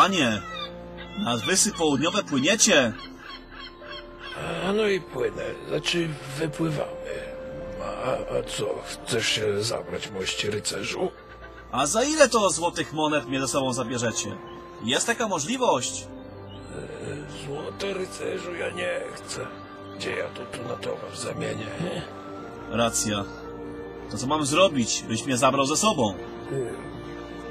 panie! Na wysy południowe płyniecie! A no i płynę, znaczy wypływamy. A, a co, chcesz się zabrać, mości rycerzu? A za ile to złotych monet mnie ze sobą zabierzecie? Jest taka możliwość? Złoto rycerzu ja nie chcę. Gdzie ja to tu na towar zamienię? he? Racja. To co mam zrobić, byś mnie zabrał ze sobą?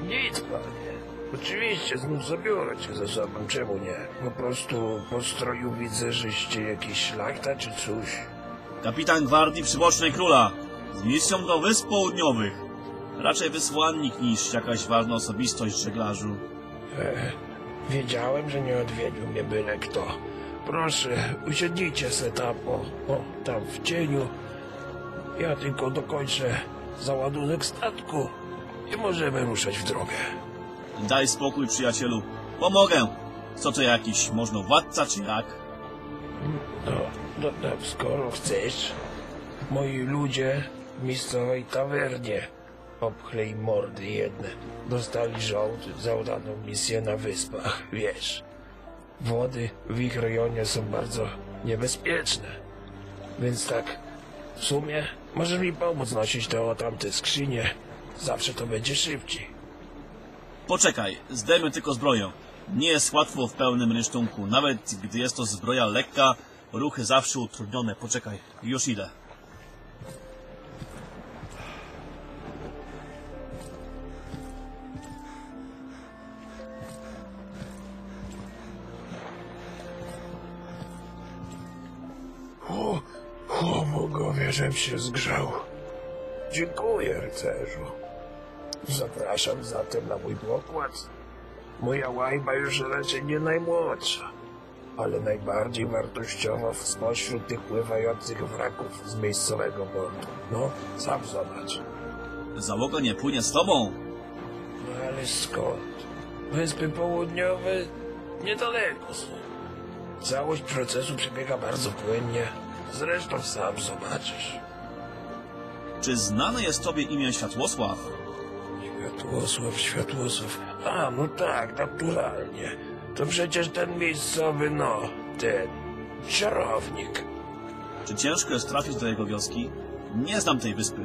Nic, panie. Oczywiście, znów zabiorę cię ze sobą, czemu nie? Po prostu po stroju widzę, żeście jakiś szlachta czy coś. Kapitan gwardii przybocznej króla. Z misją do wysp południowych. Raczej wysłannik niż jakaś ważna osobistość żeglarzu. E, wiedziałem, że nie odwiedził mnie byle kto. Proszę, usiednijcie se tam, o, o, tam w cieniu. Ja tylko dokończę załadunek statku i możemy ruszać w drogę. Daj spokój, przyjacielu. Pomogę. Co to jakiś, można władca czy jak? No, no, no, skoro chcesz, moi ludzie w miejscowej tawernie obchlej mordy jedne. Dostali żołd za udaną misję na wyspach, wiesz. Wody w ich rejonie są bardzo niebezpieczne. Więc tak, w sumie możesz mi pomóc nosić te o tamte skrzynie. Zawsze to będzie szybciej. Poczekaj, zdejmę tylko zbroję. Nie jest łatwo w pełnym rynsztunku. Nawet gdy jest to zbroja lekka, ruchy zawsze utrudnione. Poczekaj, już idę. O, o żem się zgrzał. Dziękuję, rycerzu. Zapraszam zatem na mój pokład. Moja łajba już raczej nie najmłodsza, ale najbardziej wartościowa spośród tych pływających wraków z miejscowego portu. No, sam zobacz. Załoga nie płynie z tobą. No ale skąd? Wyspy Południowe niedaleko są. Całość procesu przebiega bardzo płynnie. Zresztą sam zobaczysz. Czy znane jest tobie imię Światłosław? Światłosław, Światłosław. A, no tak, naturalnie. To przecież ten miejscowy, no, ten czarownik. Czy ciężko jest trafić do jego wioski? Nie znam tej wyspy.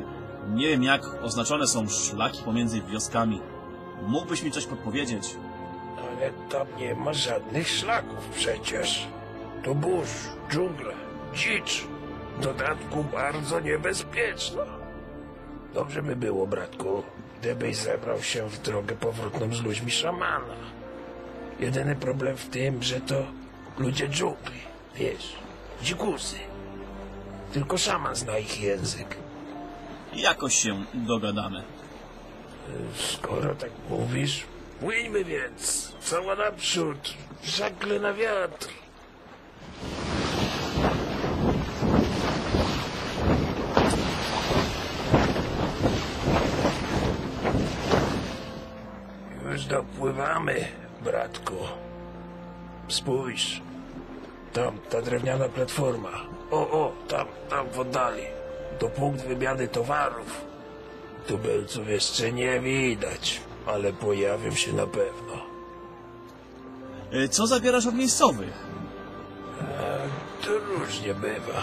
Nie wiem, jak oznaczone są szlaki pomiędzy wioskami. Mógłbyś mi coś podpowiedzieć? Ale tam nie ma żadnych szlaków przecież. To burz, dżungla, dzicz. W dodatku bardzo niebezpieczna. Dobrze by było, bratku, gdybyś zebrał się w drogę powrotną z ludźmi szamana. Jedyny problem w tym, że to ludzie dżungli, wiesz, dzikusy. Tylko szaman zna ich język. Jakoś się dogadamy. Skoro tak mówisz, płyńmy więc. Cała naprzód, żagle na wiatr. Już dopływamy, bratku. Spójrz. Tam, ta drewniana platforma. O, o, tam, tam w oddali. To punkt wymiany towarów. Tubylców jeszcze nie widać, ale pojawią się na pewno. Y, Co zabierasz od miejscowych? To różnie bywa.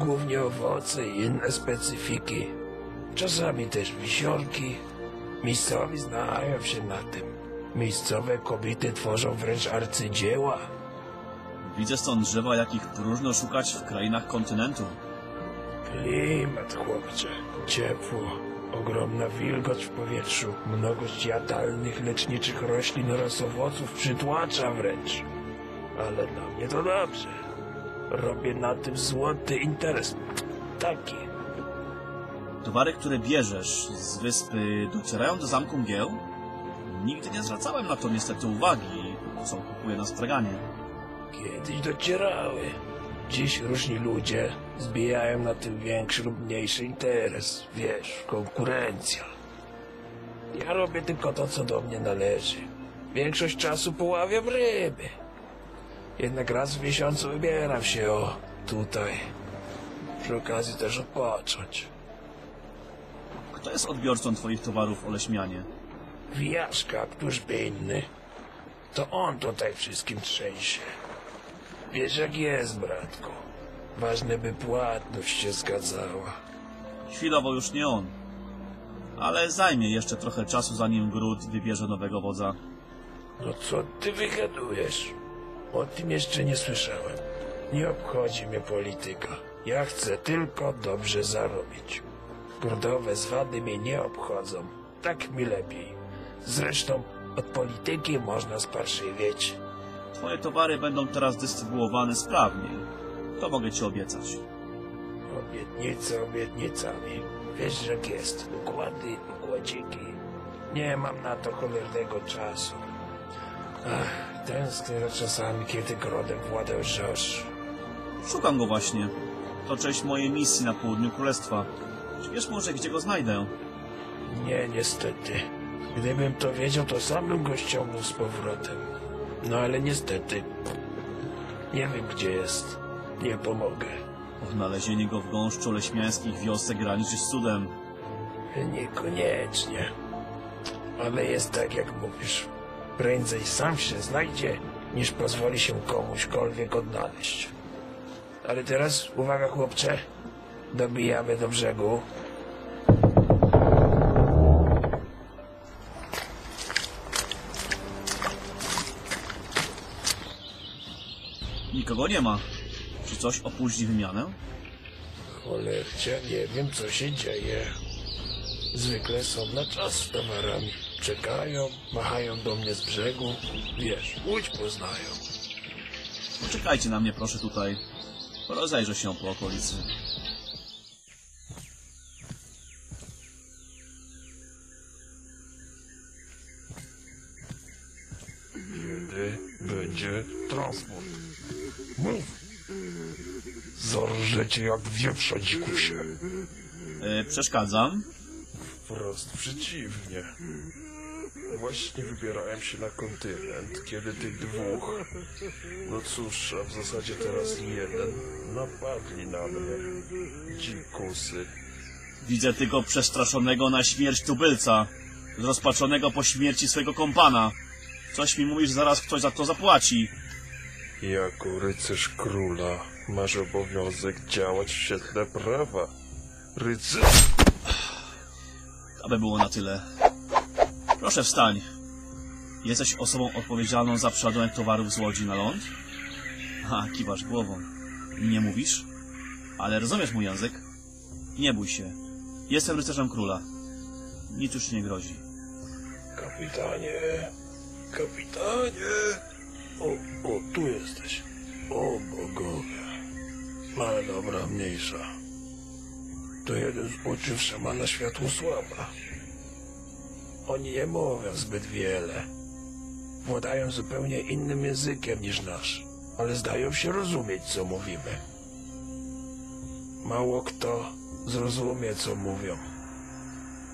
Głównie owoce i inne specyfiki. Czasami też wisiorki. Miejscowi znają się na tym. Miejscowe kobiety tworzą wręcz arcydzieła. Widzę stąd drzewa, jakich próżno szukać w krainach kontynentu. Klimat, chłopcze. Ciepło. Ogromna wilgoć w powietrzu. Mnogość jadalnych, leczniczych roślin oraz owoców przytłacza wręcz. Ale dla mnie to dobrze. Robię na tym złoty interes. Taki. Towary, które bierzesz z wyspy, docierają do zamku mgieł? Nigdy nie zwracałem na to niestety uwagi, co kupuję na straganie. Kiedyś docierały. Dziś różni ludzie zbijają na tym większy lub mniejszy interes. Wiesz, konkurencja. Ja robię tylko to, co do mnie należy. Większość czasu poławiam ryby. Jednak raz w miesiącu wybieram się o tutaj. Przy okazji też odpocząć. Kto jest odbiorcą twoich towarów, Oleśmianie? Wijaszka, któż by inny. To on tutaj wszystkim trzęsie. Wiesz jak jest, bratku. Ważne by płatność się zgadzała. Chwilowo już nie on. Ale zajmie jeszcze trochę czasu, zanim Grud wybierze nowego wodza. No co ty wygadujesz? O tym jeszcze nie słyszałem. Nie obchodzi mnie polityka. Ja chcę tylko dobrze zarobić. Grudowe zwady mnie nie obchodzą. Tak mi lepiej. Zresztą od polityki można sparszywieć. Twoje towary będą teraz dystrybuowane sprawnie. To mogę ci obiecać. Obietnice obietnicami. Wiesz jak jest. Układy, układziki. Nie mam na to cholernego czasu. Ach, tęsknię za czasami, kiedy grodem władał Żosz. Szukam go właśnie. To część mojej misji na południu królestwa. Czy wiesz może, gdzie go znajdę? Nie, niestety. Gdybym to wiedział, to sam bym go ściągnął z powrotem. No ale niestety. Nie wiem, gdzie jest. Nie pomogę. Odnalezienie go w gąszczu leśmiańskich wiosek graniczy z cudem. Niekoniecznie. Ale jest tak, jak mówisz. Prędzej sam się znajdzie, niż pozwoli się komuśkolwiek odnaleźć. Ale teraz, uwaga chłopcze, dobijamy do brzegu. Nikogo nie ma. Czy coś opóźni wymianę? Cholercia, nie wiem co się dzieje. Zwykle są na czas z towarami. Czekają, machają do mnie z brzegu. Wiesz, łódź poznają. Poczekajcie na mnie proszę tutaj. Rozejrzę się po okolicy. Kiedy będzie transport? Zarżecie jak wieprza dzikusie. E, przeszkadzam. Wprost przeciwnie. Właśnie wybierałem się na kontynent, kiedy tych dwóch, no cóż, a w zasadzie teraz jeden, napadli na mnie. Dzikusy. Widzę tylko przestraszonego na śmierć tubylca. Zrozpaczonego po śmierci swojego kompana. Coś mi mówi, że zaraz ktoś za to zapłaci. Jako rycerz króla masz obowiązek działać w świetle prawa. Rycerz... Aby było na tyle. Proszę wstań. Jesteś osobą odpowiedzialną za przeładunek towarów z łodzi na ląd? A, kiwasz głową. Nie mówisz? Ale rozumiesz mój język? Nie bój się. Jestem rycerzem króla. Nic już nie grozi. Kapitanie, kapitanie. O, o, tu jesteś. O bogowie. Ale dobra, mniejsza. To jeden z uczniów szamana Światłosława. Oni nie mówią zbyt wiele. Władają zupełnie innym językiem niż nasz, ale zdają się rozumieć, co mówimy. Mało kto zrozumie, co mówią.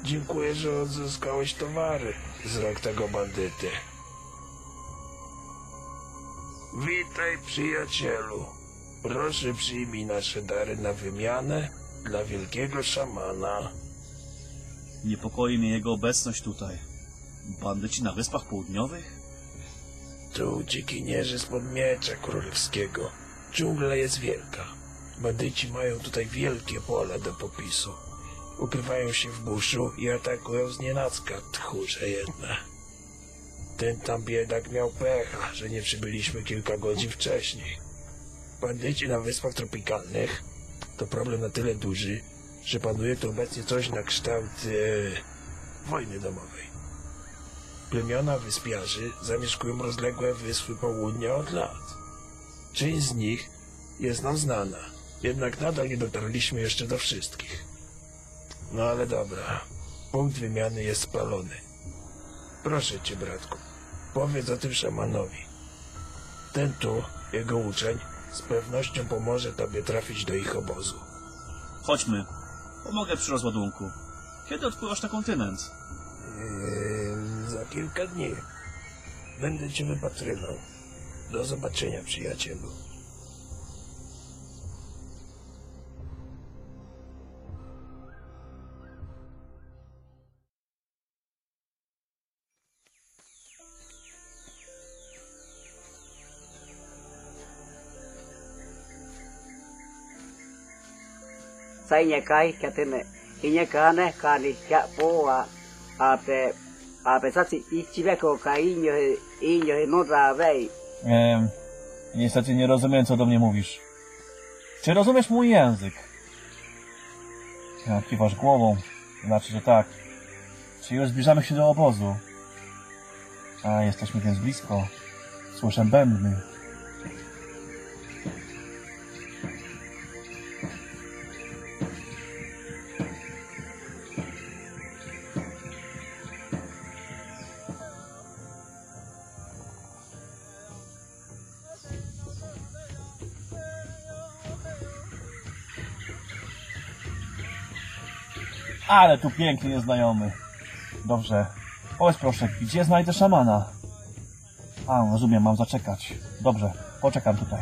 Dziękuję, że odzyskałeś towary z rąk tego bandyty. Witaj, przyjacielu. Proszę przyjmij nasze dary na wymianę dla wielkiego szamana. Niepokoi mnie jego obecność tutaj. Bandyci na Wyspach Południowych? Tu uciekinierzy spod miecza królewskiego. Dżungla jest wielka. Bandyci mają tutaj wielkie pola do popisu. Ukrywają się w buszu i atakują z nienacka tchórze jedne. Ten tam biedak miał pecha, że nie przybyliśmy kilka godzin wcześniej. Bandyci na wyspach tropikalnych to problem na tyle duży, że panuje tu obecnie coś na kształt e, wojny domowej. Plemiona wyspiarzy zamieszkują rozległe wyspy południa od lat. Część z nich jest nam znana, jednak nadal nie dotarliśmy jeszcze do wszystkich. No ale dobra, punkt wymiany jest spalony. Proszę cię, bratku, powiedz o tym szamanowi. Ten tu, jego uczeń, z pewnością pomoże tobie trafić do ich obozu. Chodźmy. Pomogę przy rozładunku. Kiedy odpływasz na kontynent? Eee, za kilka dni. Będę cię wypatrywał. Do zobaczenia, przyjacielu. Sainya kai katene inya kana kani kya poa ape ape sasi ichibeko kai inyo inyo no Em, niestety nie rozumiem, co do mnie mówisz. Czy rozumiesz mój język? Ja, kiwasz głową. Znaczy, że tak. Czy już zbliżamy się do obozu? A, jesteśmy więc blisko. Słyszę bębny. Ale tu piękny nieznajomy. Dobrze. Powiedz proszę, gdzie znajdę szamana? A, rozumiem, mam zaczekać. Dobrze, poczekam tutaj.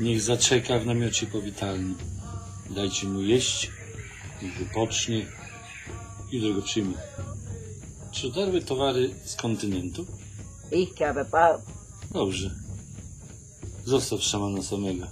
Niech zaczeka w namiocie powitalni. Dajcie mu jeść, niech wypocznie. Jutro go przyjmę. Czy darły towary z kontynentu? ich pa Dobrze. Zostaw szamana samego.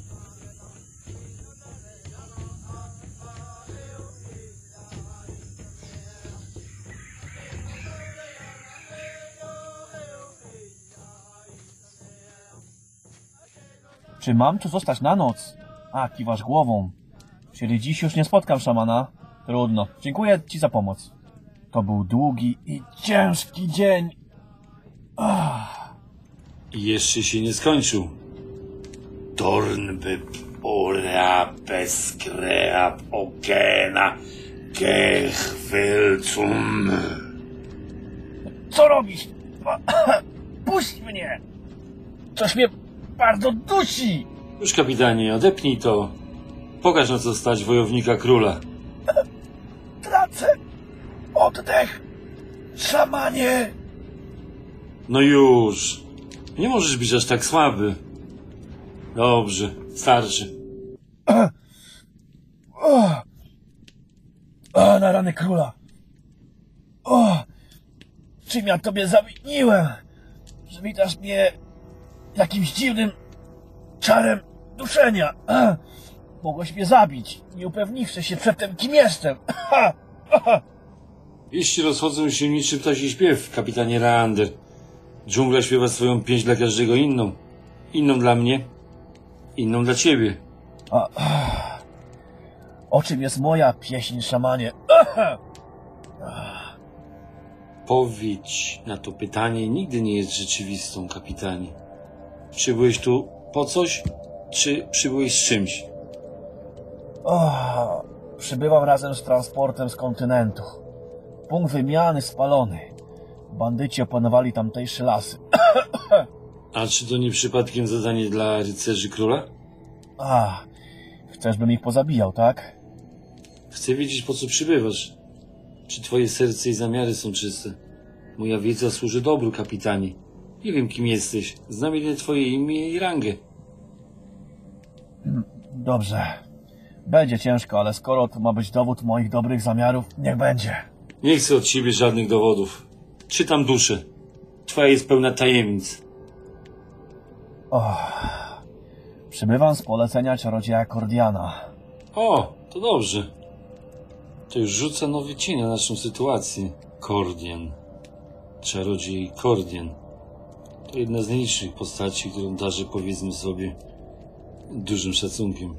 Czy mam tu zostać na noc? A, kiwasz głową. Czyli dziś już nie spotkam szamana? Trudno. Dziękuję ci za pomoc. To był długi i ciężki dzień. I jeszcze się nie skończył. Dornby ora beskreab ogena gechwilcum. Co robisz? Puść mnie! Coś mnie bardzo dusi! Już kapitanie, odepnij to. Pokaż na co stać wojownika króla. Tracę oddech! Szamanie! No już. Nie możesz być aż tak słaby. Dobrze, starczy. O! O, na rany króla! O! Czym ja tobie zawiniłem? Że witasz mnie jakimś dziwnym czarem duszenia. Mogłeś mnie zabić, nie upewniwszy się przedtem, kim jestem. Wieści rozchodzą się niczym ptasi śpiew, kapitanie Raander. Dżungla śpiewa swoją pieśń dla każdego inną. Inną dla mnie, inną dla ciebie. A, o czym jest moja pieśń, szamanie? Odpowiedź na to pytanie nigdy nie jest rzeczywistą, kapitanie. Przybyłeś tu po coś, czy przybyłeś z czymś? O, przybywam razem z transportem z kontynentu. Punkt wymiany spalony. Bandyci opanowali tamtejsze lasy. A czy to nie przypadkiem zadanie dla rycerzy króla? A, chcesz, bym ich pozabijał, tak? Chcę wiedzieć, po co przybywasz. Czy twoje serce i zamiary są czyste? Moja wiedza służy dobru, kapitanie. Nie wiem, kim jesteś. Znam jedynie twoje imię i rangę. Dobrze. Będzie ciężko, ale skoro to ma być dowód moich dobrych zamiarów, niech będzie. Nie chcę od ciebie żadnych dowodów. Czytam duszę. Twoja jest pełna tajemnic. O, przybywam z polecenia czarodzieja Kordiana. O, to dobrze. To już rzuca nowy cień na naszą sytuację. Kordian. Czarodziej Kordian. To jedna z nielicznych postaci, którą darzę, powiedzmy sobie, dużym szacunkiem.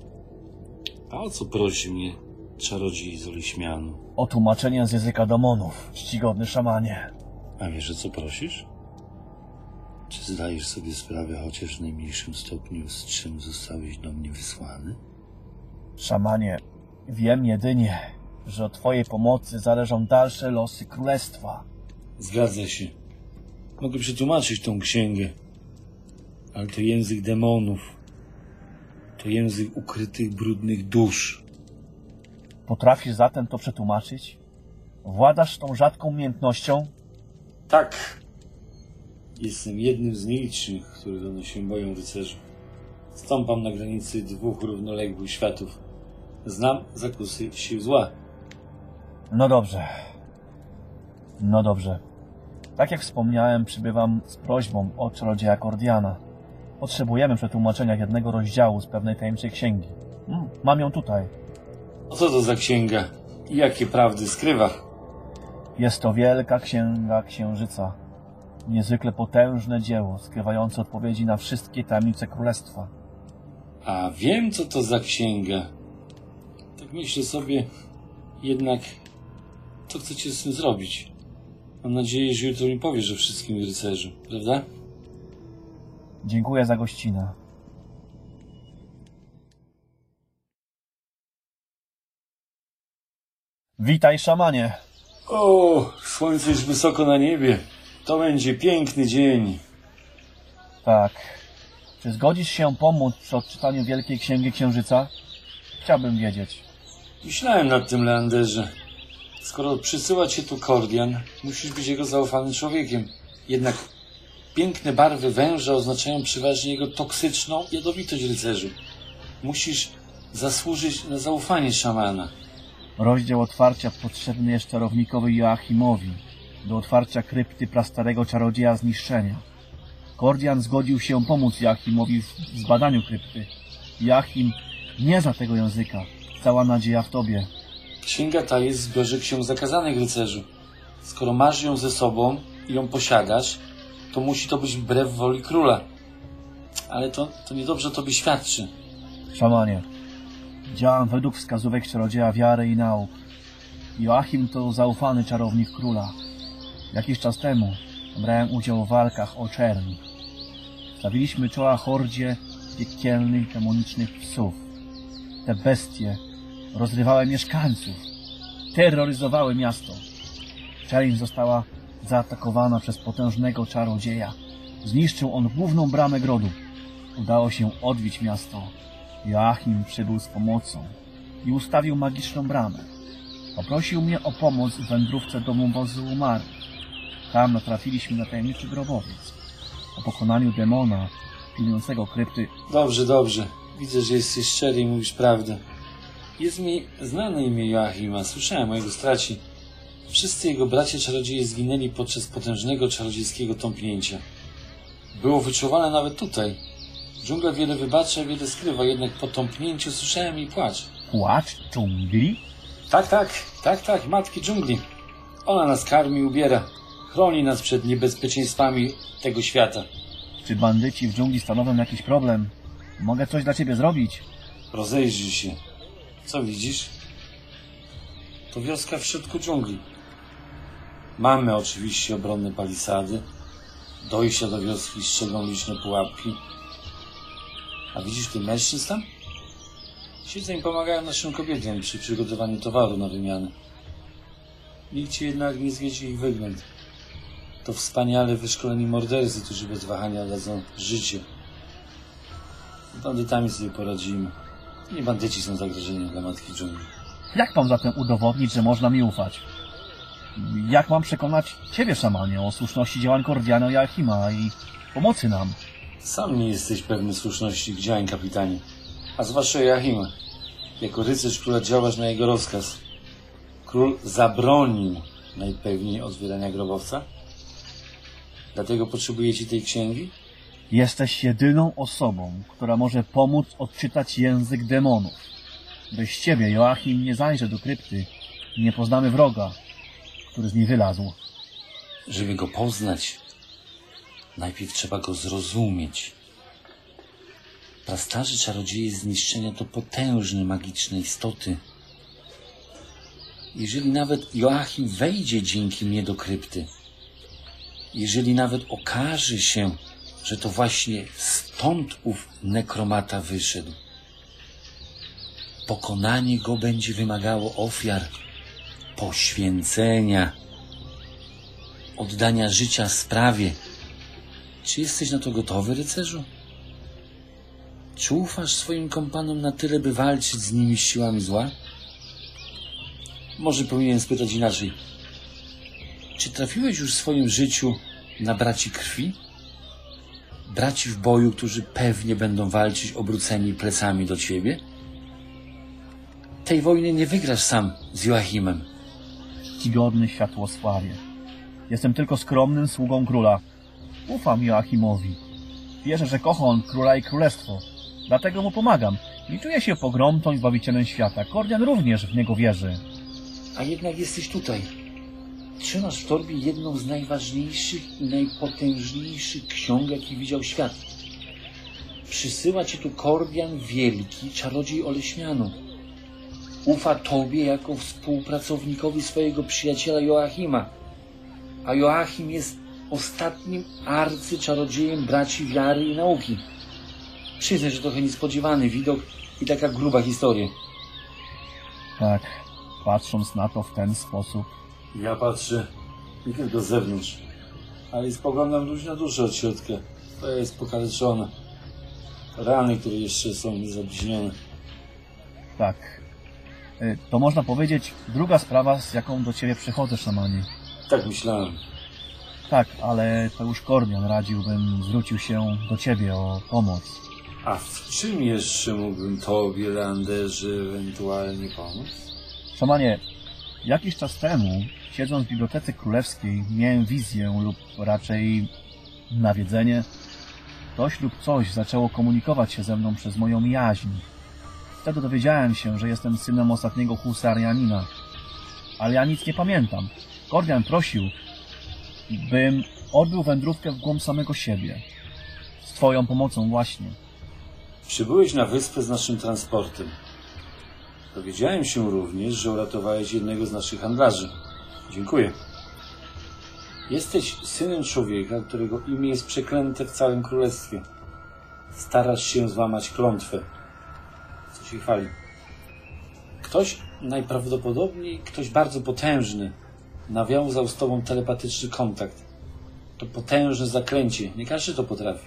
A o co prosi mnie czarodziej z Oliśmianu? O tłumaczenie z języka demonów, czcigodny szamanie. A wiesz, o co prosisz? Czy zdajesz sobie sprawę chociaż w najmniejszym stopniu, z czym zostałeś do mnie wysłany? Szamanie, wiem jedynie, że od twojej pomocy zależą dalsze losy królestwa. Zgadza się. Mogę przetłumaczyć tą księgę. Ale to język demonów. To język ukrytych, brudnych dusz. Potrafisz zatem to przetłumaczyć? Władasz tą rzadką umiejętnością? Tak. Jestem jednym z nielicznych, których one się boją rycerzy. Stąpam na granicy dwóch równoległych światów. Znam zakusy sił zła. No dobrze. No dobrze. Tak jak wspomniałem, przybywam z prośbą od czarodzieja Kordiana. Potrzebujemy przetłumaczenia jednego rozdziału z pewnej tajemniczej księgi. Mm, Mam ją tutaj. A co to za księga? I jakie prawdy skrywa? Jest to wielka księga księżyca. Niezwykle potężne dzieło, skrywające odpowiedzi na wszystkie tajemnice królestwa. A wiem, co to za księga. Tak myślę sobie, jednak, co chcecie z tym zrobić? Mam nadzieję, że jutro mi powiesz o wszystkim rycerzu, prawda? Dziękuję za gościnę. Witaj, szamanie. O, słońce już wysoko na niebie. To będzie piękny dzień. Tak. Czy zgodzisz się pomóc przy odczytaniu Wielkiej Księgi Księżyca? Chciałbym wiedzieć. Myślałem nad tym, Leanderze. Skoro przysyła cię tu Kordian, musisz być jego zaufanym człowiekiem. Jednak piękne barwy węża oznaczają przeważnie jego toksyczną jadowitość rycerzu. Musisz zasłużyć na zaufanie szamana. Rozdział otwarcia potrzebny jest czarownikowi Joachimowi do otwarcia krypty prastarego czarodzieja zniszczenia. Kordian zgodził się pomóc Joachimowi w zbadaniu krypty. Joachim nie zna tego języka. Cała nadzieja w tobie. Księga ta jest w zbiorze ksiąg zakazanych rycerzu. Skoro masz ją ze sobą i ją posiadasz, to musi to być wbrew woli króla. Ale to, to niedobrze tobie świadczy. Szamanie, działam według wskazówek czarodzieja wiary i nauk. Joachim to zaufany czarownik króla. Jakiś czas temu brałem udział w walkach o czerń. Stawiliśmy czoła hordzie piekielnych, demonicznych psów. Te bestie rozrywały mieszkańców, terroryzowały miasto. Czerń została zaatakowana przez potężnego czarodzieja. Zniszczył on główną bramę grodu. Udało się odbić miasto. Joachim przybył z pomocą i ustawił magiczną bramę. Poprosił mnie o pomoc w wędrówce do wąwozu umarłych. Tam natrafiliśmy na tajemniczy grobowiec. Po pokonaniu demona pilnującego krypty Dobrze, dobrze. Widzę, że jesteś szczery i mówisz prawdę. Jest mi znane imię Joachima. Słyszałem o jego stracie. Wszyscy jego bracia czarodzieje zginęli podczas potężnego czarodziejskiego tąpnięcia. Było wyczuwane nawet tutaj. Dżungla wiele wybacza, wiele skrywa, jednak po tąpnięciu słyszałem jej płacz. płacz dżungli Tak, tak, tak, tak, matki dżungli. Ona nas karmi i ubiera. Chroni nas przed niebezpieczeństwami tego świata. Czy bandyci w dżungli stanowią jakiś problem? Mogę coś dla ciebie zrobić? Rozejrzyj się. Co widzisz? To wioska w środku dżungli. Mamy oczywiście obronne palisady. Dojścia do wioski strzegą liczne pułapki. A widzisz tych mężczyzn tam? Ci im pomagają naszym kobietom przy przygotowaniu towaru na wymianę. Nikt ci jednak nie zwiedzi ich wygląd. To wspaniale wyszkoleni mordercy, którzy bez wahania dadzą życie. Z bandytami sobie poradzimy. Nie bandyci są zagrożeniem dla matki dżungli. Jak mam zatem udowodnić, że można mi ufać? Jak mam przekonać ciebie, szamanie, o słuszności działań Kordiana i Joachima i pomocy nam? Sam nie jesteś pewny słuszności działań, kapitanie. A zwłaszcza Joachima. Jako rycerz króla działasz na jego rozkaz. Król zabronił najpewniej otwierania grobowca. Dlatego potrzebujecie tej księgi? Jesteś jedyną osobą, która może pomóc odczytać język demonów. Bez ciebie Joachim nie zajrzy do krypty i nie poznamy wroga, który z niej wylazł. Żeby go poznać, najpierw trzeba go zrozumieć. Prastarzy czarodzieje zniszczenia to potężne magiczne istoty. Jeżeli nawet Joachim wejdzie dzięki mnie do krypty, jeżeli nawet okaże się, że to właśnie stąd ów nekromata wyszedł, pokonanie go będzie wymagało ofiar, poświęcenia, oddania życia sprawie. Czy jesteś na to gotowy, rycerzu? Czy ufasz swoim kompanom na tyle, by walczyć z nimi siłami zła? Może powinienem spytać inaczej. Czy trafiłeś już w swoim życiu na braci krwi? Braci w boju, którzy pewnie będą walczyć obróceni plecami do ciebie? Tej wojny nie wygrasz sam z Joachimem. Czcigodny światłosławie. Jestem tylko skromnym sługą króla. Ufam Joachimowi. Wierzę, że kocha on króla i królestwo. Dlatego mu pomagam. I czuję się pogromcą i zbawicielem świata. Kordian również w niego wierzy. A jednak jesteś tutaj. Trzymasz w torbie jedną z najważniejszych i najpotężniejszych ksiąg, jaki widział świat. Przysyła ci tu Kordian Wielki, czarodziej Oleśmianu. Ufa tobie jako współpracownikowi swojego przyjaciela Joachima. A Joachim jest ostatnim arcyczarodziejem braci wiary i nauki. Przyznaj, że trochę niespodziewany widok i taka gruba historia. Tak, patrząc na to w ten sposób. Ja patrzę nie tylko z zewnątrz, ale spoglądam ludzi na duszę od środka. To jest pokaleczone. Rany, które jeszcze są niezabliźnione. Tak. Y, To można powiedzieć druga sprawa, z jaką do ciebie przychodzę, szamanie. Tak myślałem. Tak, ale to już Kordian radził, bym zwrócił się do ciebie o pomoc. A w czym jeszcze mógłbym tobie, Landerze, ewentualnie pomóc? Szamanie, jakiś czas temu, siedząc w Bibliotece Królewskiej, miałem wizję lub raczej nawiedzenie. Ktoś lub coś zaczęło komunikować się ze mną przez moją jaźń. Wtedy dowiedziałem się, że jestem synem ostatniego husarianina. Ale ja nic nie pamiętam. Kordian prosił, bym odbył wędrówkę w głąb samego siebie. Z twoją pomocą właśnie. Przybyłeś na wyspę z naszym transportem. Dowiedziałem się również, że uratowałeś jednego z naszych handlarzy. Dziękuję. Jesteś synem człowieka, którego imię jest przeklęte w całym królestwie. Starasz się złamać klątwę. Co się chwali. Ktoś, najprawdopodobniej ktoś bardzo potężny, nawiązał z tobą telepatyczny kontakt. To potężne zaklęcie. Nie każdy to potrafi.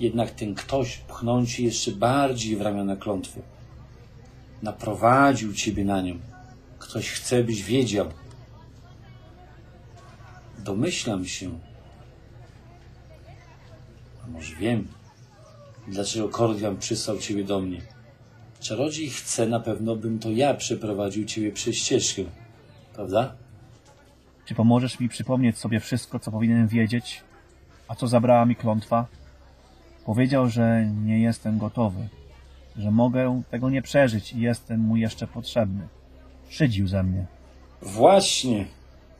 Jednak ten ktoś pchnął ci jeszcze bardziej w ramiona klątwy. Naprowadził ciebie na nią. Ktoś chce, byś wiedział. Domyślam się, a może wiem, dlaczego Kordian przysłał ciebie do mnie. Czarodziej chce na pewno, bym to ja przeprowadził ciebie przez ścieżkę. Prawda? Czy pomożesz mi przypomnieć sobie wszystko, co powinienem wiedzieć? A co zabrała mi klątwa? Powiedział, że nie jestem gotowy, że mogę tego nie przeżyć i jestem mu jeszcze potrzebny. Szydził ze mnie. Właśnie.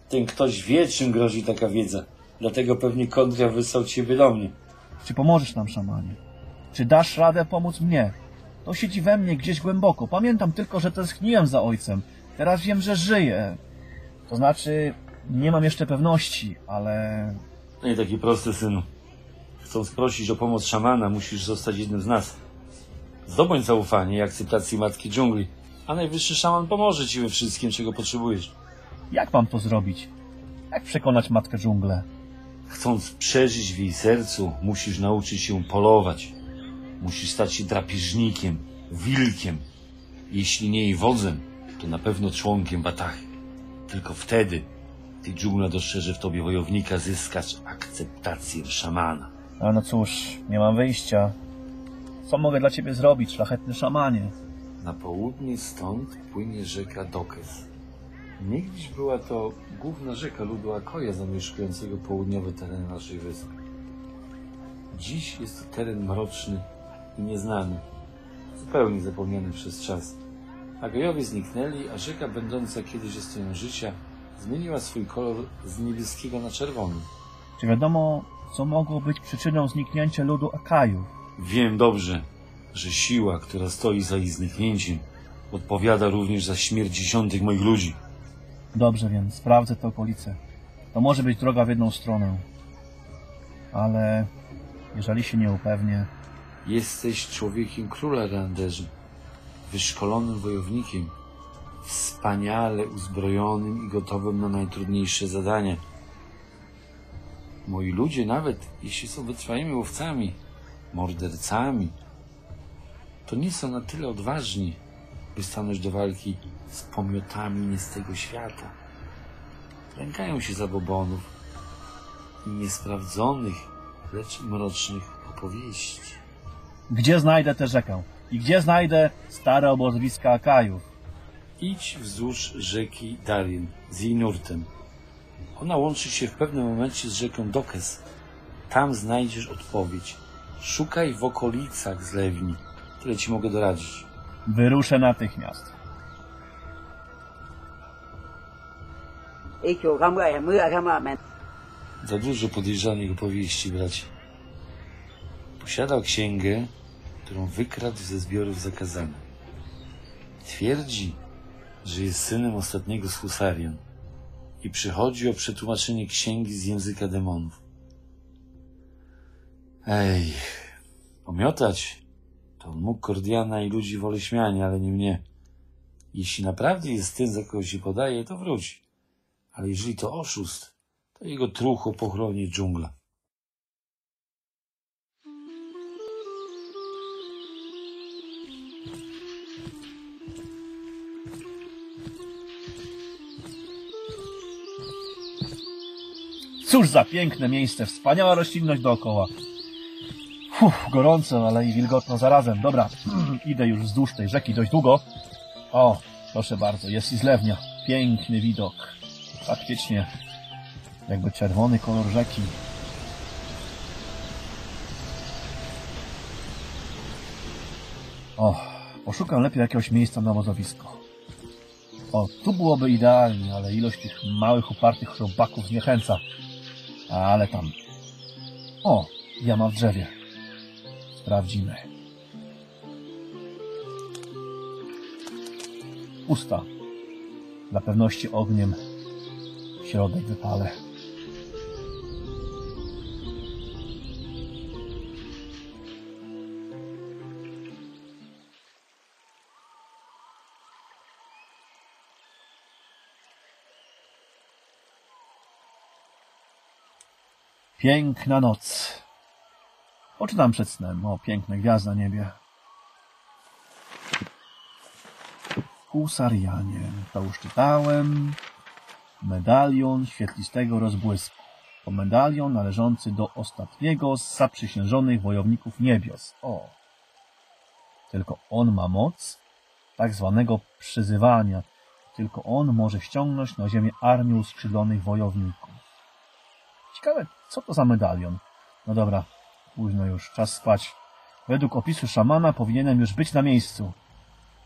Ten ktoś wie, czym grozi taka wiedza. Dlatego pewnie Kondria wysłał ciebie do mnie. Czy pomożesz nam, szamanie? Czy dasz radę pomóc mnie? To siedzi we mnie gdzieś głęboko. Pamiętam tylko, że tęskniłem za ojcem. Teraz wiem, że żyje. To znaczy, nie mam jeszcze pewności, ale nie taki prosty, synu. Chcąc prosić o pomoc szamana, musisz zostać jednym z nas. Zdobądź zaufanie i akceptację Matki Dżungli, a najwyższy szaman pomoże ci we wszystkim, czego potrzebujesz. Jak mam to zrobić? Jak przekonać matkę dżunglę? Chcąc przeżyć w jej sercu, musisz nauczyć się polować. Musisz stać się drapieżnikiem, wilkiem. Jeśli nie jej wodzem, to na pewno członkiem Batachy. Tylko wtedy tej dżungla dostrzeże w tobie wojownika zyskać akceptację szamana. A no cóż, nie mam wyjścia. Co mogę dla ciebie zrobić, szlachetny szamanie? Na południe stąd płynie rzeka Dokes. Niegdyś była to główna rzeka ludu Akoja zamieszkującego południowe tereny naszej wyspy. Dziś jest to teren mroczny i nieznany, zupełnie zapomniany przez czas. Agojowie zniknęli, a rzeka będąca kiedyś ostoją życia zmieniła swój kolor z niebieskiego na czerwony. Czy wiadomo, co mogło być przyczyną zniknięcia ludu Akaju? Wiem dobrze, że siła, która stoi za ich zniknięciem, odpowiada również za śmierć dziesiątek moich ludzi. Dobrze, więc sprawdzę te okolice. To może być droga w jedną stronę. Ale jeżeli się nie upewnię, Jesteś człowiekiem króla Randerzy, wyszkolonym wojownikiem, wspaniale uzbrojonym i gotowym na najtrudniejsze zadania. Moi ludzie, nawet jeśli są wytrwałymi łowcami, mordercami, to nie są na tyle odważni, by stanąć do walki z pomiotami nie z tego świata. Lękają się zabobonów i niesprawdzonych, lecz mrocznych opowieści. gdzie znajdę tę rzekę? I gdzie znajdę stare obozowiska Akajów? Idź wzdłuż rzeki Darien z jej nurtem. Ona łączy się w pewnym momencie z rzeką Dokes. Tam znajdziesz odpowiedź. Szukaj w okolicach zlewni. Tyle ci mogę doradzić. Wyruszę natychmiast. Za dużo podejrzanych opowieści, bracie. Posiadał księgę, którą wykradł ze zbiorów zakazanych. Twierdzi, że jest synem ostatniego z Husarian i przychodzi o przetłumaczenie księgi z języka demonów. Ej, pomiotać to mógł Kordiana i ludzi woli śmiania, ale nie mnie. Jeśli naprawdę jest tym, za kogo się podaje, to wróci. Ale jeżeli to oszust, to jego trucho pochroni dżungla. Cóż za piękne miejsce, wspaniała roślinność dookoła. Uff, gorąco, ale i wilgotno zarazem. Dobra, idę już wzdłuż tej rzeki dość długo. O, proszę bardzo, jest i zlewnia. Piękny widok. Faktycznie, jakby czerwony kolor rzeki. O, poszukam lepiej jakiegoś miejsca na wozowisko. O, tu byłoby idealnie, ale ilość tych małych, upartych robaków zniechęca. Ale tam. O, jama w drzewie. Sprawdzimy. Pusta. Dla pewności ogniem środek wypalę. Piękna noc. Poczytam przed snem. O, piękne gwiazdy na niebie. Husarianie. To już czytałem. Medalion świetlistego rozbłysku. To medalion należący do ostatniego z zaprzysiężonych wojowników niebios. O. Tylko on ma moc tak zwanego przyzywania. Tylko on może ściągnąć na ziemię armię uskrzydlonych wojowników. Ciekawe, co to za medalion? No dobra, późno już, czas spać. Według opisu szamana powinienem już być na miejscu.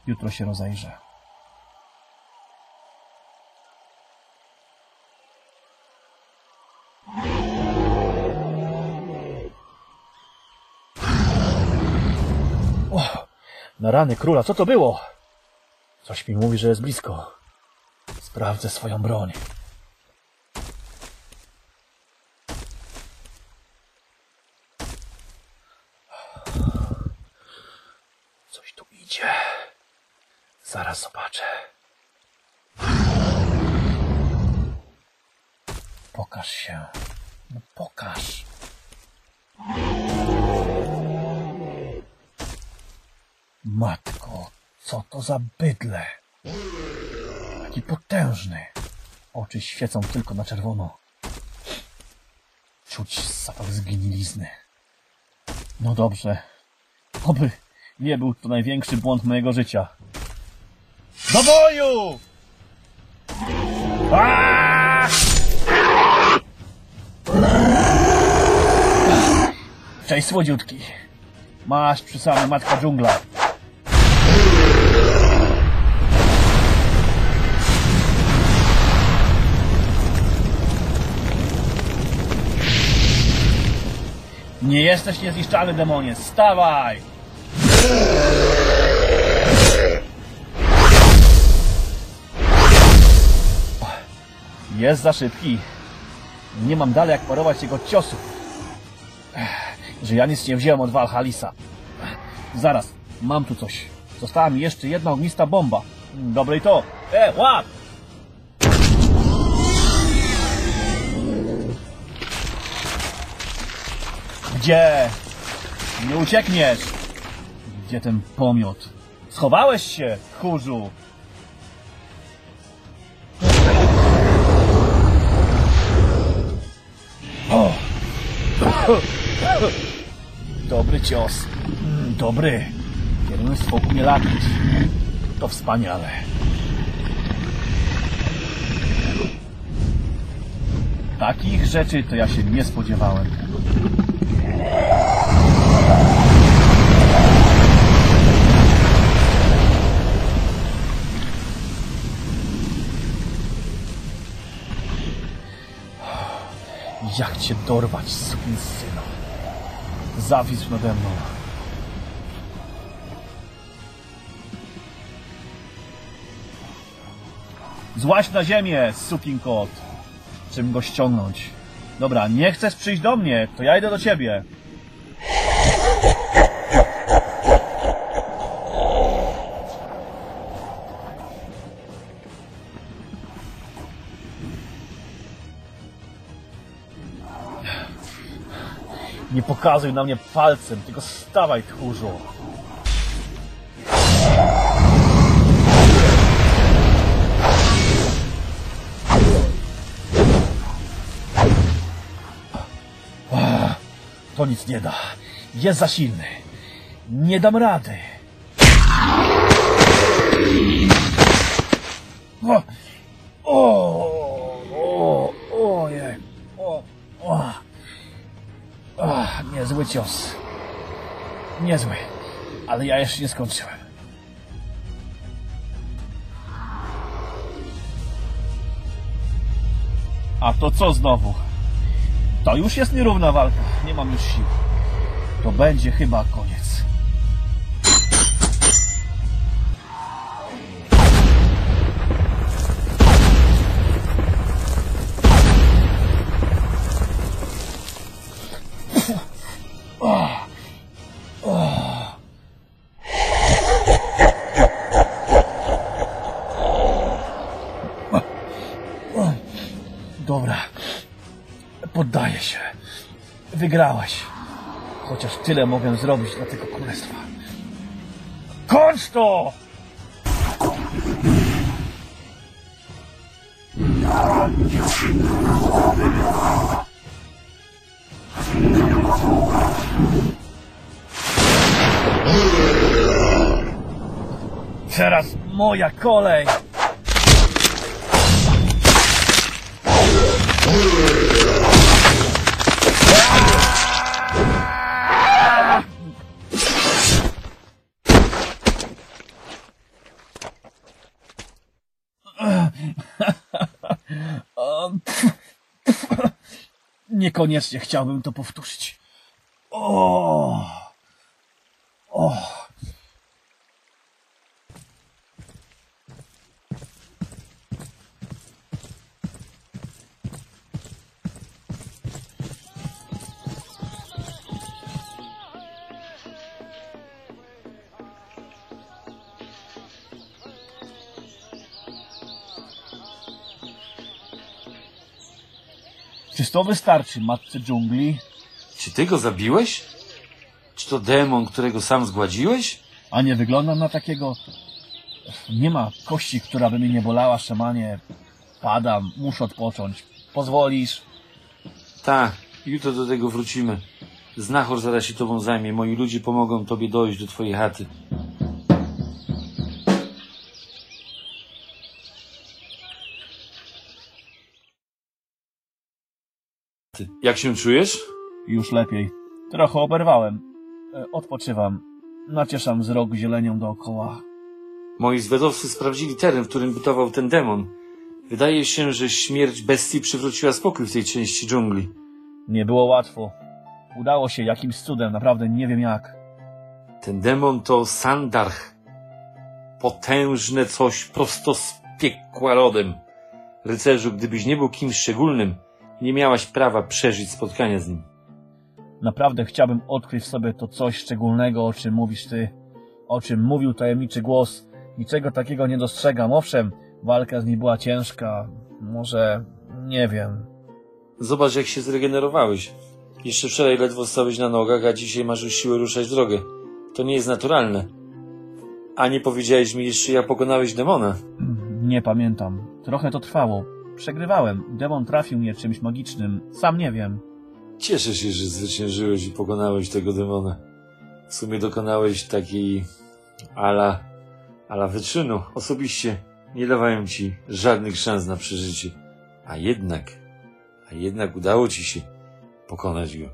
Jutro się rozejrzę. O, na rany króla, co to było? Coś mi mówi, że jest blisko. Sprawdzę swoją broń. Coś tu idzie. Zaraz zobaczę. Pokaż się. No pokaż. Matko, co to za bydle? Taki potężny. Oczy świecą tylko na czerwono. Czuć zapach zgnilizny. No dobrze. Oby nie był to największy błąd mojego życia. Do boju! Aaaa! Cześć, słodziutki. Masz przy samej matka dżungla. Nie jesteś niezniszczalny, demonie. Stawaj! Jest za szybki. Nie mam dalej jak parować jego ciosów. Że ja nic nie wziąłem od Valhalisa. Zaraz, mam tu coś. Została mi jeszcze jedna ognista bomba. Dobre i to. E, łap! Gdzie? Nie uciekniesz! Gdzie ten pomiot? Schowałeś się, tchórzu! O! Dobry cios. Mm, Dobry. Kierownictwo umie latać. To wspaniale. Takich rzeczy to ja się nie spodziewałem. Jak cię dorwać, synu? Zawisł nade mną. Złaź na ziemię, sukin kot. Czym go ściągnąć? Dobra, nie chcesz przyjść do mnie, to ja idę do ciebie. Nie pokazuj na mnie palcem, tylko stawaj, tchórzu. To nic nie da. Jest za silny. Nie dam rady. O, o, niezły cios. Niezły. Ale ja jeszcze nie skończyłem. A to co znowu? To już jest nierówna walka. Nie mam już sił. To będzie chyba koniec. Poddaję się. Wygrałeś. Chociaż tyle mogę zrobić dla tego królestwa. Kończ to! Teraz moja kolej! Niekoniecznie chciałbym to powtórzyć. O! To wystarczy, matce dżungli? Czy ty go zabiłeś? Czy to demon, którego sam zgładziłeś? A nie wyglądam na takiego. Nie ma kości, która by mi nie bolała, szamanie. Padam, muszę odpocząć. Pozwolisz? Tak, jutro do tego wrócimy. Znachor zaraz się tobą zajmie. Moi ludzie pomogą tobie dojść do twojej chaty. Jak się czujesz? Już lepiej. Trochę oberwałem. E, Odpoczywam. Nacieszam wzrok zielenią dookoła. Moi zwiadowcy sprawdzili teren, w którym bytował ten demon. Wydaje się, że śmierć bestii przywróciła spokój w tej części dżungli. Nie było łatwo. Udało się jakimś cudem, naprawdę nie wiem jak. Ten demon to Sandarch. Potężne coś prosto z piekła rodem. Rycerzu, gdybyś nie był kimś szczególnym, nie miałaś prawa przeżyć spotkania z nim. Naprawdę chciałbym odkryć w sobie to coś szczególnego, o czym mówisz ty. O czym mówił tajemniczy głos. Niczego takiego nie dostrzegam. Owszem, walka z nim była ciężka. Może... nie wiem. Zobacz, jak się zregenerowałeś. Jeszcze wczoraj ledwo stałeś na nogach, a dzisiaj masz już siłę ruszać drogę. To nie jest naturalne. A nie powiedziałeś mi jeszcze, jak pokonałeś demona. Nie pamiętam. Trochę to trwało. Przegrywałem. Demon trafił mnie czymś magicznym. Sam nie wiem. Cieszę się, że zwyciężyłeś i pokonałeś tego demona. W sumie dokonałeś takiej ala, ala wyczynu. Osobiście nie dawałem ci żadnych szans na przeżycie. A jednak, a jednak udało ci się pokonać go.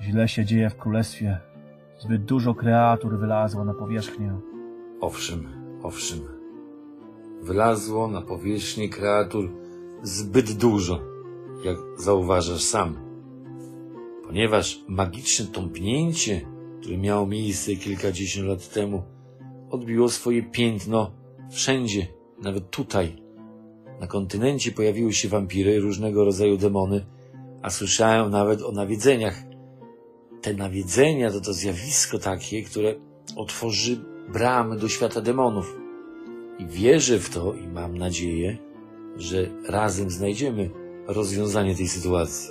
Źle się dzieje w królestwie. Zbyt dużo kreatur wylazło na powierzchnię. Owszem, owszem. Wylazło na powierzchnię kreatur zbyt dużo, jak zauważasz sam. Ponieważ magiczne tąpnięcie, które miało miejsce kilkadziesiąt lat temu, odbiło swoje piętno wszędzie, nawet tutaj. Na kontynencie pojawiły się wampiry, różnego rodzaju demony, a słyszałem nawet o nawiedzeniach. Te nawiedzenia to to zjawisko takie, które otworzy bramy do świata demonów. I wierzę w to i mam nadzieję, że razem znajdziemy rozwiązanie tej sytuacji.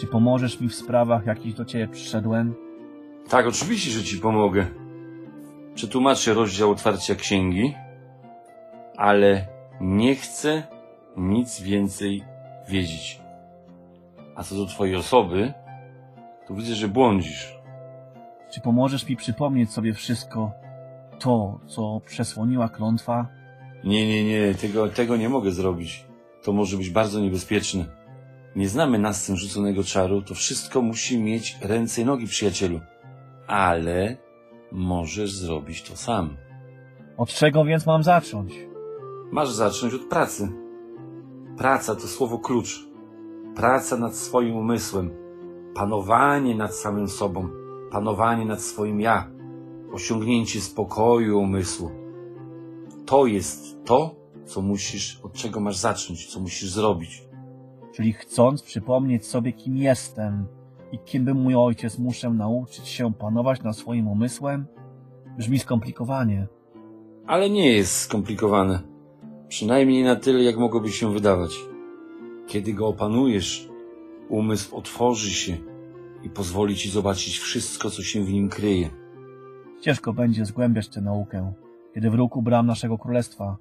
Czy pomożesz mi w sprawach, jakich do ciebie przyszedłem? Tak, oczywiście, że ci pomogę. Przetłumaczę rozdział otwarcia księgi, ale nie chcę nic więcej wiedzieć. A co do twojej osoby, to widzę, że błądzisz. Czy pomożesz mi przypomnieć sobie wszystko to, co przesłoniła klątwa? Nie, nie, nie, tego, tego nie mogę zrobić. To może być bardzo niebezpieczne. Nie znamy nascen rzuconego czaru, to wszystko musi mieć ręce i nogi, przyjacielu. Ale możesz zrobić to sam. Od czego więc mam zacząć? Masz zacząć od pracy. Praca to słowo klucz. Praca nad swoim umysłem. Panowanie nad samym sobą. Panowanie nad swoim ja. Osiągnięcie spokoju umysłu. To jest to, co musisz, od czego masz zacząć, co musisz zrobić. Czyli chcąc przypomnieć sobie, kim jestem i kim był mój ojciec, muszę nauczyć się panować nad swoim umysłem? Brzmi skomplikowanie. Ale nie jest skomplikowane. Przynajmniej na tyle, jak mogłoby się wydawać. Kiedy go opanujesz, umysł otworzy się i pozwoli ci zobaczyć wszystko, co się w nim kryje. Ciężko będzie zgłębiać tę naukę, kiedy wróg bram naszego królestwa.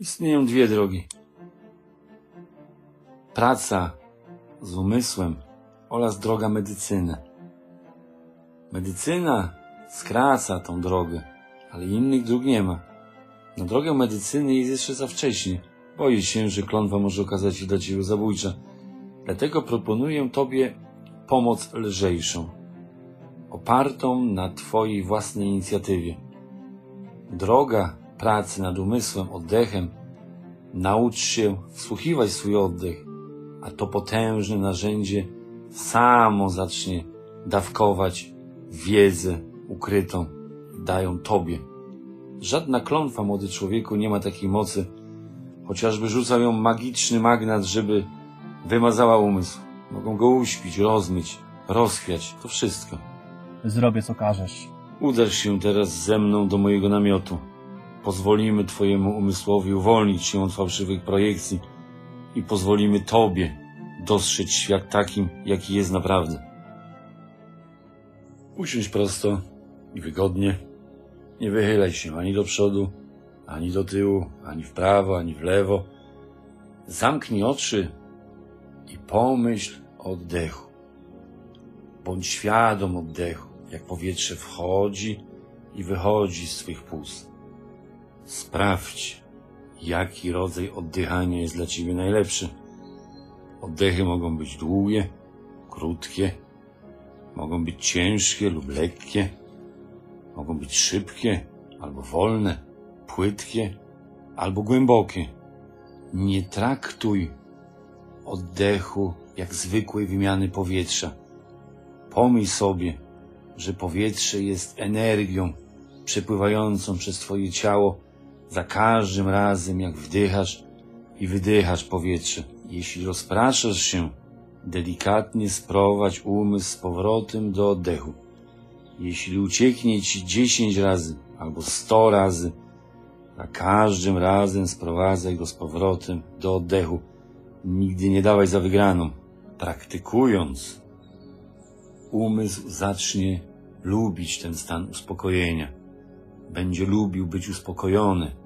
Istnieją dwie drogi. Praca z umysłem oraz droga medycyny. Medycyna skraca tą drogę, ale innych dróg nie ma. Na drogę medycyny jest jeszcze za wcześnie. Boję się, że klątwa może okazać się dla ciebie zabójcza. Dlatego proponuję tobie pomoc lżejszą, opartą na twojej własnej inicjatywie. Droga pracy nad umysłem, oddechem, naucz się wsłuchiwać swój oddech, a to potężne narzędzie samo zacznie dawkować wiedzę ukrytą, dają tobie. Żadna klątwa, młody człowieku, nie ma takiej mocy, chociażby rzucał ją magiczny magnat, żeby wymazała umysł. Mogą go uśpić, rozmyć, rozchwiać, to wszystko. Zrobię, co każesz. Uderz się teraz ze mną do mojego namiotu. Pozwolimy Twojemu umysłowi uwolnić się od fałszywych projekcji i pozwolimy Tobie dostrzec świat takim, jaki jest naprawdę. Usiądź prosto i wygodnie. Nie wychylaj się ani do przodu, ani do tyłu, ani w prawo, ani w lewo. Zamknij oczy i pomyśl o oddechu. Bądź świadom oddechu, jak powietrze wchodzi i wychodzi z Twych pust. Sprawdź, jaki rodzaj oddychania jest dla Ciebie najlepszy. Oddechy mogą być długie, krótkie, mogą być ciężkie lub lekkie, mogą być szybkie albo wolne, płytkie albo głębokie. Nie traktuj oddechu jak zwykłej wymiany powietrza. Pomyśl sobie, że powietrze jest energią przepływającą przez Twoje ciało za każdym razem, jak wdychasz i wydychasz powietrze. Jeśli rozpraszasz się, delikatnie sprowadź umysł z powrotem do oddechu. Jeśli ucieknie Ci dziesięć razy albo sto razy, za każdym razem sprowadzaj go z powrotem do oddechu. Nigdy nie dawaj za wygraną. Praktykując, umysł zacznie lubić ten stan uspokojenia. Będzie lubił być uspokojony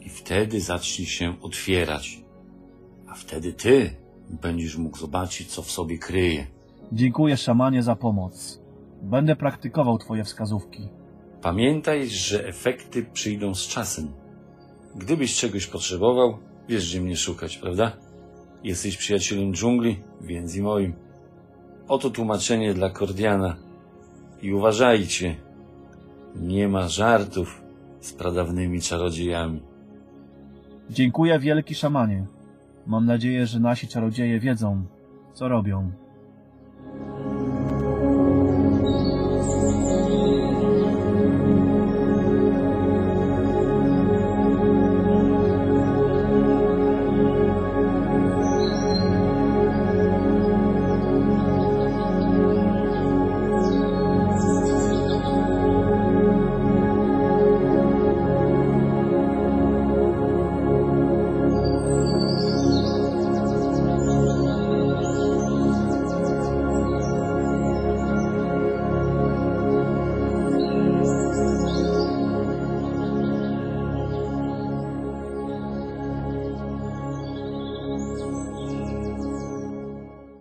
i wtedy zacznie się otwierać. A wtedy ty będziesz mógł zobaczyć, co w sobie kryje. Dziękuję, szamanie, za pomoc. Będę praktykował twoje wskazówki. Pamiętaj, że efekty przyjdą z czasem. Gdybyś czegoś potrzebował, wiesz, gdzie mnie szukać, prawda? Jesteś przyjacielem dżungli, więc i moim. Oto tłumaczenie dla Kordiana. I uważajcie, nie ma żartów z pradawnymi czarodziejami. Dziękuję wielki szamanie. Mam nadzieję, że nasi czarodzieje wiedzą, co robią.